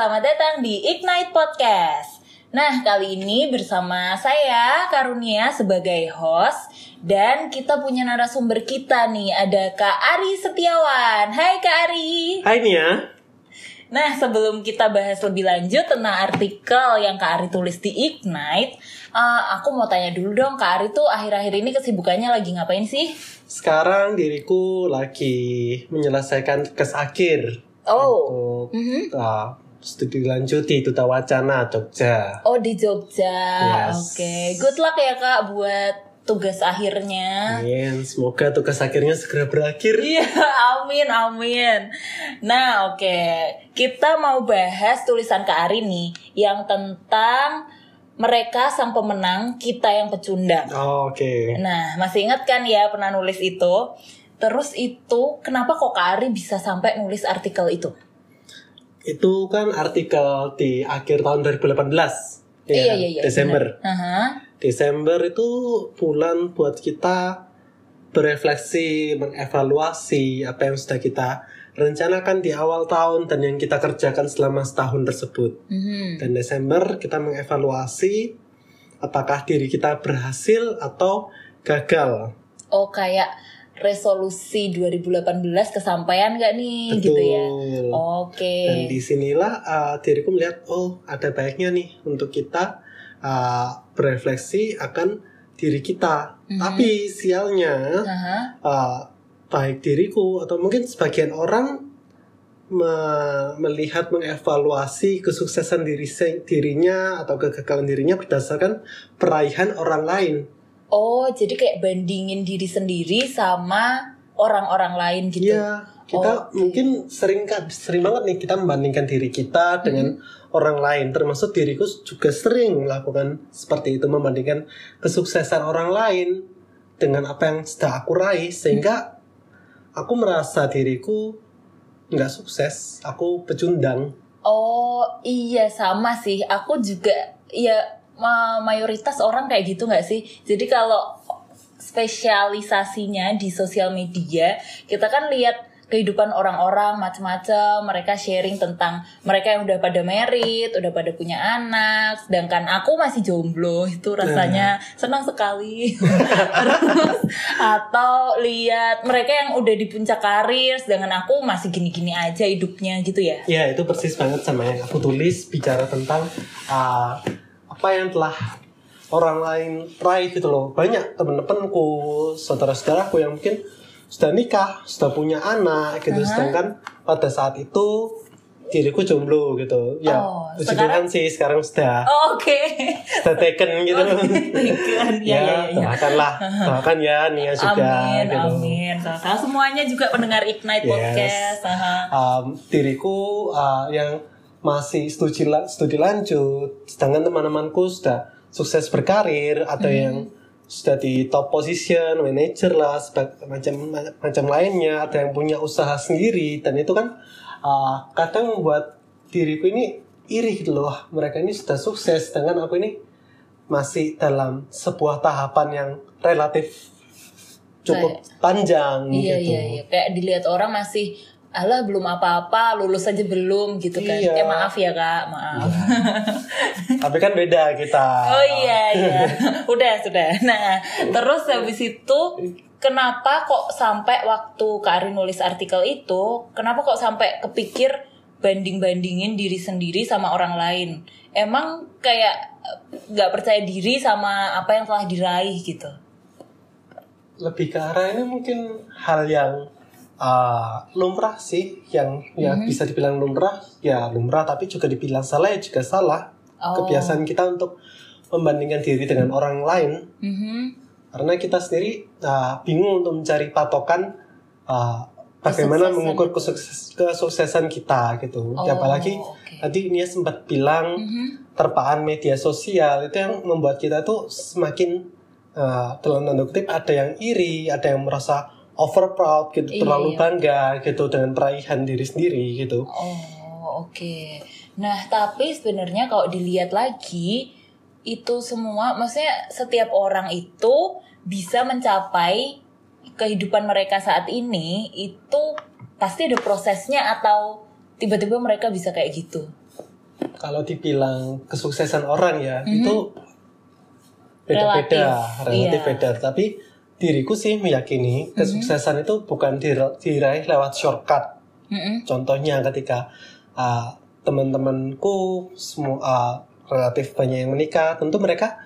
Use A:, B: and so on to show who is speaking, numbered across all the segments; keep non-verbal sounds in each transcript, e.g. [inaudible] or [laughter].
A: selamat datang di Ignite Podcast. Nah, kali ini bersama saya Karunia sebagai host dan kita punya narasumber kita nih, ada Kak Ari Setiawan. Hai Kak Ari.
B: Hai Nia.
A: Nah, sebelum kita bahas lebih lanjut tentang artikel yang Kak Ari tulis di Ignite, uh, aku mau tanya dulu dong, Kak Ari tuh akhir-akhir ini kesibukannya lagi ngapain sih?
B: Sekarang diriku lagi menyelesaikan tugas akhir
A: Oh,
B: untuk
A: Mhm.
B: uh, studi lanjut di Duta Wacana Jogja.
A: oh di Jogja.
B: Yes.
A: Oke, good luck ya Kak buat tugas akhirnya.
B: Amin. Semoga tugas akhirnya segera berakhir.
A: Iya, [laughs] amin, amin. Nah, oke. Kita mau bahas tulisan Kak Ari nih yang tentang mereka sang pemenang, kita yang pecundang.
B: Oh, Oke.
A: Nah, masih ingat kan ya pernah nulis itu? Terus itu kenapa kok Kak Ari bisa sampai nulis artikel itu?
B: Itu kan artikel di akhir tahun 2018. ya,
A: iya, iya, iya.
B: Desember.
A: bener. Aha.
B: Desember itu bulan buat kita berefleksi, mengevaluasi apa yang sudah kita rencanakan di awal tahun dan yang kita kerjakan selama setahun tersebut.
A: Mhm.
B: Dan Desember kita mengevaluasi apakah diri kita berhasil atau gagal.
A: Oh, kayak resolusi 2018 kesampaian gak nih gitu ya? Oke.
B: Dan di sinilah uh, diriku melihat oh ada baiknya nih untuk kita uh, berefleksi akan diri kita.
A: Mhm.
B: Tapi sialnya
A: Aha.
B: uh, baik diriku atau mungkin sebagian orang me- melihat mengevaluasi kesuksesan diri dirinya atau kegagalan dirinya berdasarkan peraihan orang lain.
A: Oh, jadi kayak bandingin diri sendiri sama orang-orang lain gitu.
B: Iya, kita
A: Oke.
B: mungkin sering sering banget nih kita membandingkan diri kita dengan orang lain. Termasuk diriku juga sering melakukan seperti itu membandingkan kesuksesan orang lain dengan apa yang sudah aku raih sehingga aku merasa diriku nggak sukses. Aku pecundang.
A: Oh, iya sama sih. Aku juga ya mayoritas orang kayak gitu nggak sih? Jadi kalau spesialisasinya di sosial media, kita kan lihat kehidupan orang-orang macam-macam, mereka sharing tentang mereka yang udah pada merit, udah pada punya anak, sedangkan aku masih jomblo itu rasanya senang sekali. [laughs] Terus atau lihat mereka yang udah di puncak karir, sedangkan aku masih gini-gini aja hidupnya gitu ya.
B: Ya itu persis banget sama yang aku tulis bicara tentang uh, apa yang telah orang lain raih gitu loh. Banyak temen-temenku, saudara-saudaraku yang mungkin sudah nikah, sudah punya anak gitu.
A: Aha.
B: Sedangkan pada saat itu diriku jomblo gitu. Ya,
A: Oh,
B: puji
A: sekarang-
B: Tuhan sih sekarang sudah
A: Oh, Oke.
B: sudah taken gitu.
A: Taken, [laughs] ya, ya, ya.
B: doakanlah, doakan ya Nia juga
A: Amin,
B: gitu.
A: amin. Sama semuanya juga pendengar Ignite
B: Yes.
A: Podcast. Aha.
B: um, diriku uh, yang masih studi la- studi lanjut, sedangkan teman-temanku sudah sukses berkarir atau
A: Hmm.
B: yang sudah di top position, manager lah, macam macam lainnya, ada yang punya usaha sendiri dan itu kan uh, kadang membuat diriku ini iri gitu loh, mereka ini sudah sukses, sedangkan aku ini masih dalam sebuah tahapan yang relatif cukup panjang
A: Iya,
B: gitu.
A: iya, iya. Kayak dilihat orang masih Alah belum apa-apa, lulus aja belum gitu kan.
B: Iya.
A: Eh maaf ya kak, maaf.
B: Tapi kan beda kita.
A: Oh iya iya, [laughs] udah sudah. Nah terus habis itu kenapa kok sampai waktu Kak Ari nulis artikel itu, kenapa kok sampai kepikir banding-bandingin diri sendiri sama orang lain? Emang kayak eh, nggak percaya diri sama apa yang telah diraih gitu?
B: Lebih ke arah ini mungkin hal yang uh, lumrah sih, yang ya
A: Mhm.
B: bisa dibilang lumrah, ya lumrah tapi juga dibilang salah ya juga salah.
A: Oh.
B: Kebiasaan kita untuk membandingkan diri dengan orang lain
A: Mhm.
B: karena kita sendiri uh, bingung untuk mencari patokan uh, bagaimana
A: Kesuksesan
B: mengukur kesukses- kesuksesan kita gitu.
A: Oh,
B: Ya, apalagi
A: oke.
B: tadi Nia sempat bilang
A: Mhm.
B: terpaan media sosial itu yang membuat kita tuh semakin uh, dalam tanda kutip ada yang iri, ada yang merasa over proud gitu,
A: Iya,
B: terlalu
A: iya.
B: bangga gitu dengan peraihan diri sendiri gitu.
A: Oh, oke. Nah, tapi sebenarnya kalau dilihat lagi itu semua maksudnya setiap orang itu bisa mencapai kehidupan mereka saat ini itu pasti ada prosesnya atau tiba-tiba mereka bisa kayak gitu.
B: kalau dibilang kesuksesan orang ya
A: Mhm.
B: itu beda-beda,
A: Relatif,
B: relatif
A: iya.
B: beda. Tapi diriku sih meyakini kesuksesan itu bukan dir- diraih lewat shortcut.
A: Mm-mm.
B: Contohnya ketika uh, teman-temanku semua uh, relatif banyak yang menikah, tentu mereka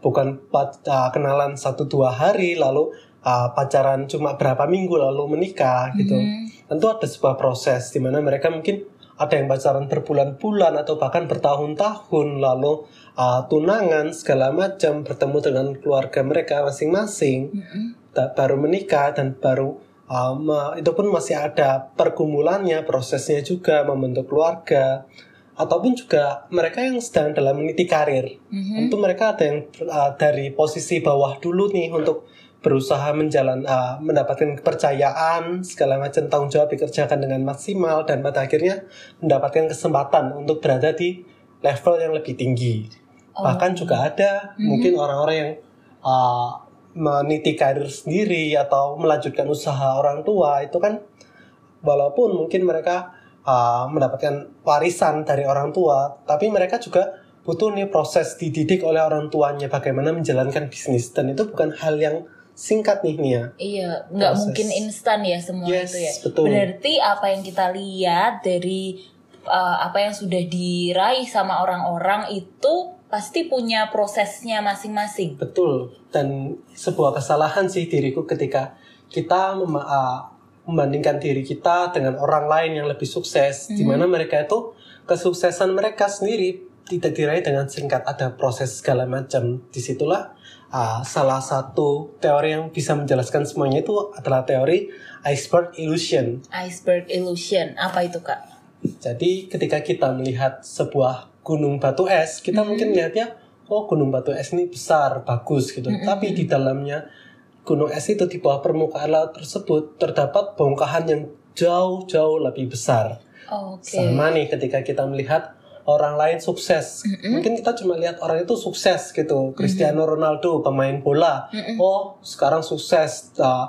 B: bukan uh, kenalan satu dua hari lalu uh, pacaran cuma berapa minggu lalu menikah gitu.
A: Mhm.
B: Tentu ada sebuah proses di mana mereka mungkin ada yang pacaran berbulan-bulan atau bahkan bertahun-tahun lalu uh, tunangan segala macam bertemu dengan keluarga mereka masing-masing
A: Mm-mm.
B: da- baru menikah dan baru uh, me- itu pun masih ada pergumulannya prosesnya juga membentuk keluarga ataupun juga mereka yang sedang dalam meniti karir
A: Mhm.
B: tentu mereka ada yang uh, dari posisi bawah dulu nih untuk berusaha menjalan uh, mendapatkan kepercayaan segala macam tanggung jawab dikerjakan dengan maksimal dan pada akhirnya mendapatkan kesempatan untuk berada di level yang lebih tinggi
A: Oh.
B: bahkan juga ada
A: Mhm.
B: mungkin orang-orang yang uh, meniti karir sendiri atau melanjutkan usaha orang tua itu kan walaupun mungkin mereka uh, mendapatkan warisan dari orang tua tapi mereka juga butuh nih proses dididik oleh orang tuanya bagaimana menjalankan bisnis dan itu bukan hal yang singkat nih Nia
A: Iya, nggak mungkin instan ya semua
B: Yes,
A: itu ya.
B: betul.
A: Berarti apa yang kita lihat dari uh, apa yang sudah diraih sama orang-orang itu pasti punya prosesnya masing-masing.
B: Betul. Dan sebuah kesalahan sih diriku ketika kita mem- uh, membandingkan diri kita dengan orang lain yang lebih sukses, di mana mereka itu kesuksesan mereka sendiri tidak diraih dengan singkat ada proses segala macam. Di situlah uh, salah satu teori yang bisa menjelaskan semuanya itu adalah teori iceberg illusion.
A: Iceberg illusion, apa itu kak?
B: Jadi ketika kita melihat sebuah gunung batu es, kita mungkin lihatnya, oh gunung batu es ini besar, bagus gitu. Tapi di dalamnya gunung es itu di bawah permukaan laut tersebut terdapat bongkahan yang jauh-jauh lebih besar.
A: Oke.
B: Sama nih ketika kita melihat orang lain sukses. Mungkin kita cuma lihat orang itu sukses gitu. Cristiano Ronaldo pemain bola. Oh, sekarang sukses. Ah,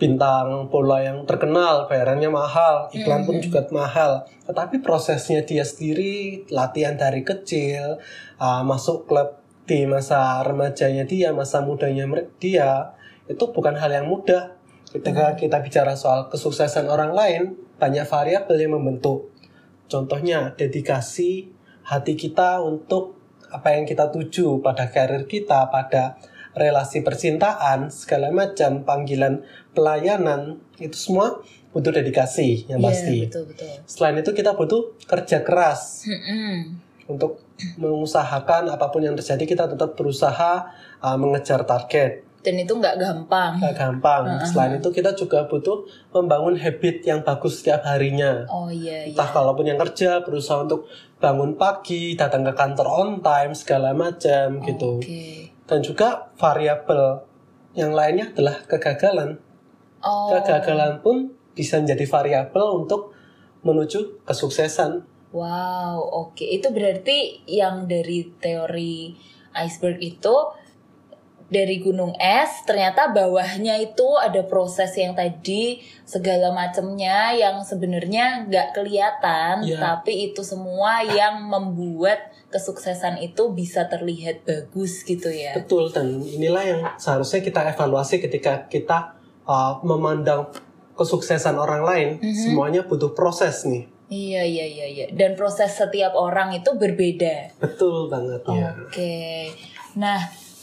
B: bintang bola yang terkenal, bayarannya mahal, iklan pun juga mahal. Tetapi prosesnya dia sendiri, latihan dari kecil, ah, masuk klub di masa remajanya dia, masa mudanya dia, itu bukan hal yang mudah. Ketika kita bicara soal kesuksesan orang lain, banyak variabel yang membentuk. Contohnya dedikasi hati kita untuk apa yang kita tuju pada karir kita, pada relasi percintaan, segala macam panggilan pelayanan itu semua butuh dedikasi yang
A: Iya,
B: pasti.
A: betul betul.
B: Selain itu kita butuh kerja keras untuk mengusahakan apa pun yang terjadi kita tetap berusaha uh, mengejar target.
A: Dan itu nggak gampang.
B: Gak gampang. Selain itu kita juga butuh membangun habit yang bagus setiap harinya.
A: Oh iya iya.
B: Entah kalaupun yang kerja berusaha untuk bangun pagi, datang ke kantor on time, segala macam gitu.
A: Oke.
B: Dan juga variabel yang lainnya adalah kegagalan.
A: Oh.
B: Kegagalan pun bisa menjadi variabel untuk menuju kesuksesan.
A: Wow, oke. Itu berarti yang dari teori iceberg itu dari gunung es ternyata bawahnya itu ada proses yang tadi segala macamnya yang sebenarnya nggak kelihatan
B: Iya.
A: tapi itu semua yang membuat kesuksesan itu bisa terlihat bagus gitu ya.
B: Betul dan inilah yang seharusnya kita evaluasi ketika kita uh, memandang kesuksesan orang lain. Semuanya butuh proses nih.
A: Iya iya iya iya. Dan proses setiap orang itu berbeda.
B: Betul banget ya.
A: Oke. Nah,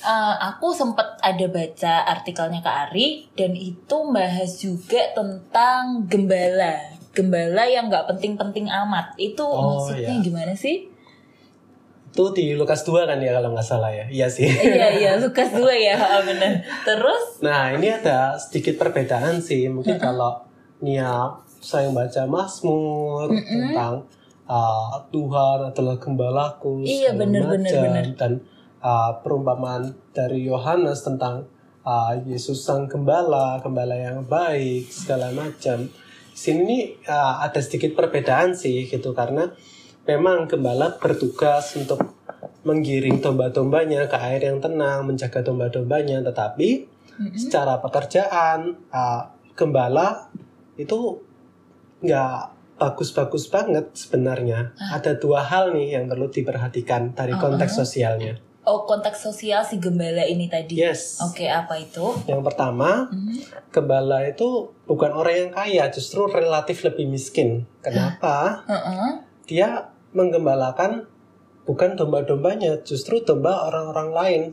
A: eh, aku sempat ada baca artikelnya Kak Ari dan itu bahas juga tentang gembala. Gembala yang nggak penting-penting amat. Itu
B: Oh,
A: maksudnya
B: iya.
A: gimana sih?
B: Itu di Lukas 2 kan ya kalau nggak salah ya. Iya sih.
A: iya iya, [laughs] Lukas 2 ya, bener. Terus
B: Nah, ini ada sedikit perbedaan sih. Mungkin kalau Nia saya baca Mazmur tentang uh, Tuhan adalah gembalaku
A: Iya, bener,
B: macam.
A: bener.
B: dan uh, perumpamaan dari Yohanes tentang uh, Yesus sang gembala, gembala yang baik segala macam. Sini uh, ada sedikit perbedaan sih gitu karena memang gembala bertugas untuk menggiring domba-dombanya ke air yang tenang, menjaga domba-dombanya, tetapi secara pekerjaan uh, gembala itu nggak bagus-bagus banget sebenarnya. Ada dua hal nih yang perlu diperhatikan dari
A: Oh,
B: konteks sosialnya.
A: Oh, konteks sosial si gembala ini tadi.
B: Yes.
A: Oke, apa itu?
B: Yang pertama,
A: Mhm.
B: gembala itu bukan orang yang kaya, justru relatif lebih miskin. Kenapa?
A: Heeh.
B: Dia menggembalakan bukan domba-dombanya, justru domba orang-orang lain.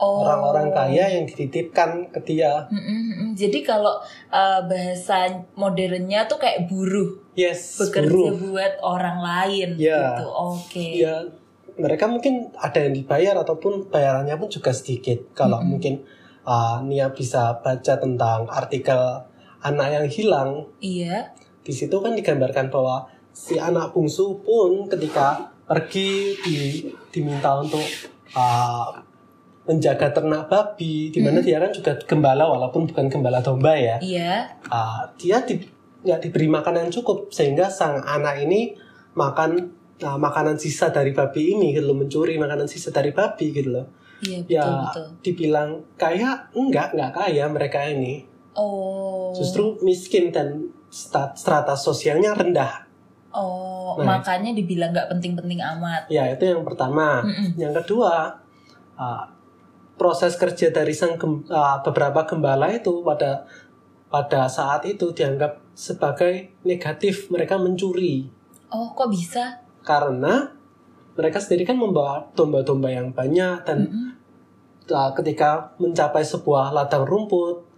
A: Oh.
B: Orang-orang kaya yang dititipkan ke dia.
A: Mm-mm, mm-mm. Jadi kalau uh, bahasa modernnya tuh kayak buruh,
B: Yes,
A: bekerja
B: buruh.
A: buat orang lain
B: Ya.
A: gitu. Oke.
B: Ya, mereka mungkin ada yang dibayar ataupun bayarannya pun juga sedikit. Kalau
A: Mm-mm.
B: mungkin uh, Nia bisa baca tentang artikel anak yang hilang,
A: Iya.
B: di situ kan digambarkan bahwa si anak bungsu pun ketika pergi di, diminta untuk uh, menjaga ternak babi, di mana
A: Hmm.
B: dia kan juga gembala walaupun bukan gembala domba ya.
A: Iya.
B: Uh, dia di, nggak diberi makan yang cukup sehingga sang anak ini makan uh, makanan sisa dari babi ini gitu loh, mencuri makanan sisa dari babi gitu loh.
A: Iya betul
B: Ya
A: betul.
B: dibilang kaya enggak enggak kaya mereka ini
A: Oh.
B: justru miskin dan strata sosialnya rendah.
A: Oh,
B: Nah.
A: makanya dibilang nggak penting-penting amat.
B: Ya itu yang pertama.
A: Mm-mm.
B: Yang kedua, uh, proses kerja dari sang gem- uh, beberapa gembala itu pada pada saat itu dianggap sebagai negatif mereka mencuri
A: Oh, kok bisa?
B: Karena mereka sendiri kan membawa domba-domba yang banyak dan
A: Mm-mm.
B: uh, ketika mencapai sebuah ladang rumput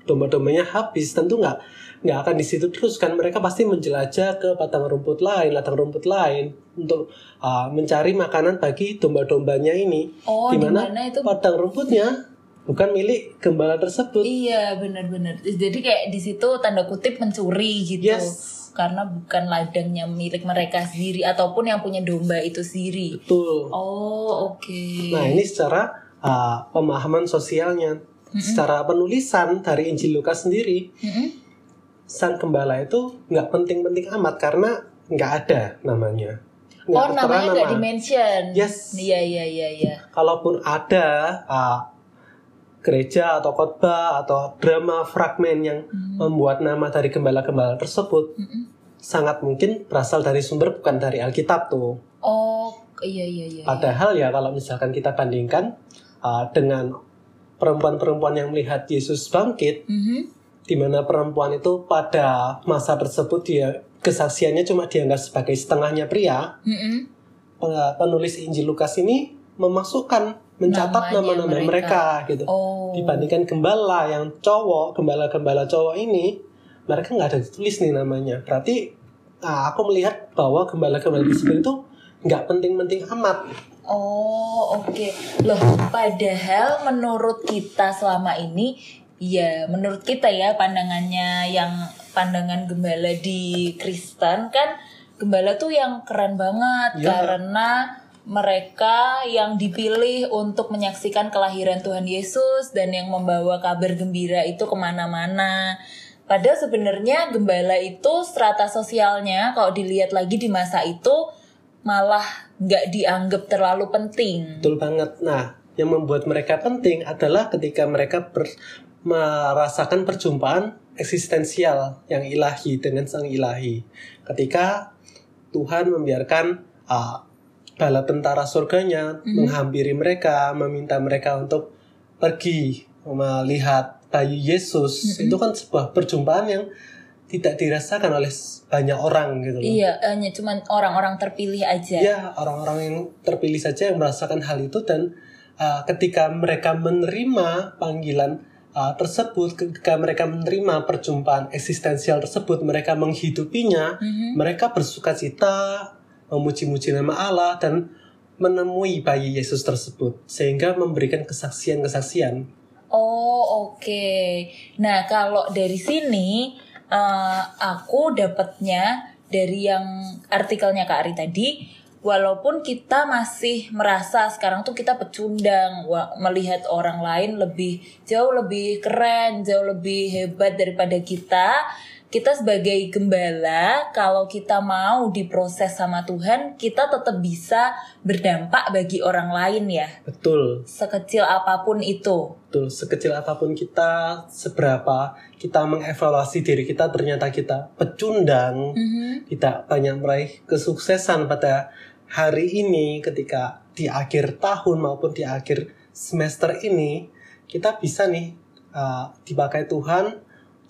B: domba-dombanya habis tentu nggak nggak akan di situ terus kan mereka pasti menjelajah ke padang rumput lain ladang rumput lain untuk uh, mencari makanan bagi domba-dombanya ini
A: Oh,
B: di
A: di
B: mana
A: mana itu?
B: padang rumputnya bukan milik gembala tersebut
A: Iya, benar-benar. Jadi kayak di situ tanda kutip mencuri gitu.
B: yes
A: Karena bukan ladangnya milik mereka sendiri ataupun yang punya domba itu sendiri.
B: betul
A: Oh, oke.
B: nah ini secara uh, pemahaman sosialnya secara penulisan dari Injil Lukas sendiri
A: Mm-mm.
B: sang gembala itu nggak penting-penting amat karena nggak ada namanya. Nggak
A: Oh, namanya nggak
B: nama.
A: di-mention.
B: Yes.
A: Iya, iya, iya, iya.
B: Kalaupun ada uh, gereja atau khotbah atau drama fragmen yang
A: Hmm.
B: membuat nama dari gembala-gembala tersebut
A: Mm-mm.
B: sangat mungkin berasal dari sumber bukan dari Alkitab tuh.
A: Oh, iya, iya, iya. iya.
B: Padahal ya kalau misalkan kita bandingkan uh, dengan perempuan-perempuan yang melihat Yesus bangkit,
A: Mhm.
B: di mana perempuan itu pada masa tersebut dia kesaksiannya cuma dianggap sebagai setengahnya pria. Pen- penulis Injil Lukas ini memasukkan mencatat nama-nama mereka. gitu.
A: Oh.
B: Dibandingkan gembala yang cowok, gembala-gembala cowok ini, mereka nggak ada ditulis nih namanya. Berarti ah, aku melihat bahwa gembala-gembala tersebut itu nggak penting-penting amat.
A: Oh, oke. Loh, padahal menurut kita selama ini ya menurut kita ya pandangannya yang pandangan gembala di Kristen kan gembala tuh yang keren banget
B: Ya.
A: karena mereka yang dipilih untuk menyaksikan kelahiran Tuhan Yesus dan yang membawa kabar gembira itu ke mana-mana. Padahal sebenarnya gembala itu strata sosialnya kalau dilihat lagi di masa itu malah nggak dianggap terlalu penting.
B: Betul banget. Nah, yang membuat mereka penting adalah ketika mereka ber- merasakan perjumpaan eksistensial yang ilahi dengan sang ilahi. Ketika Tuhan membiarkan uh, bala tentara surganya menghampiri mereka, meminta mereka untuk pergi melihat bayi Yesus. Itu kan sebuah perjumpaan yang tidak dirasakan oleh banyak orang gitu loh.
A: Iya, hanya cuman orang-orang terpilih aja.
B: Ya, orang-orang yang terpilih saja yang merasakan hal itu dan uh, ketika mereka menerima panggilan uh, tersebut, ketika mereka menerima perjumpaan eksistensial tersebut, mereka menghidupinya,
A: Mhm.
B: mereka bersuka cita, memuji-muji nama Allah dan menemui bayi Yesus tersebut sehingga memberikan kesaksian-kesaksian.
A: Oh, oke. Nah, kalau dari sini eh, aku dapatnya dari yang artikelnya Kak Ari tadi, walaupun kita masih merasa sekarang tuh kita pecundang melihat orang lain lebih jauh lebih keren, jauh lebih hebat daripada kita, kita sebagai gembala kalau kita mau diproses sama Tuhan kita tetap bisa berdampak bagi orang lain ya
B: Betul.
A: sekecil apa pun itu
B: Betul, sekecil apa pun kita, seberapa kita mengevaluasi diri kita, ternyata kita pecundang,
A: Mhm.
B: tidak banyak meraih kesuksesan pada hari ini ketika di akhir tahun maupun di akhir semester ini, kita bisa nih uh, dipakai Tuhan,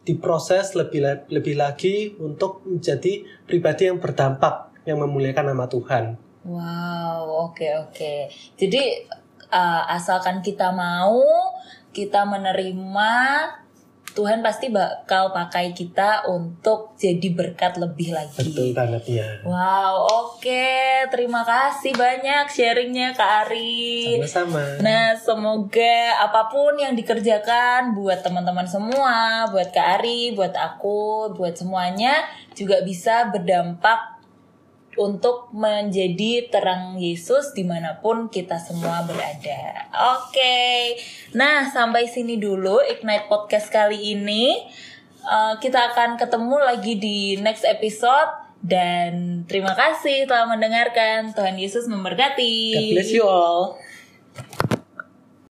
B: diproses lebih lebih lagi untuk menjadi pribadi yang berdampak, yang memuliakan nama Tuhan.
A: Wow, oke oke. Jadi uh, asalkan kita mau, kita menerima, Tuhan pasti bakal pakai kita untuk jadi berkat lebih lagi.
B: Betul banget ya.
A: Wow, oke. Terima kasih banyak sharingnya Kak Ari.
B: Sama-sama.
A: Nah, semoga apa pun yang dikerjakan buat teman-teman semua, buat Kak Ari, buat aku, buat semuanya juga bisa berdampak untuk menjadi terang Yesus di mana pun kita semua berada. Oke, nah sampai sini dulu Ignite Podcast kali ini. Eh, kita akan ketemu lagi di next episode dan terima kasih telah mendengarkan. Tuhan Yesus memberkati.
B: God bless you all.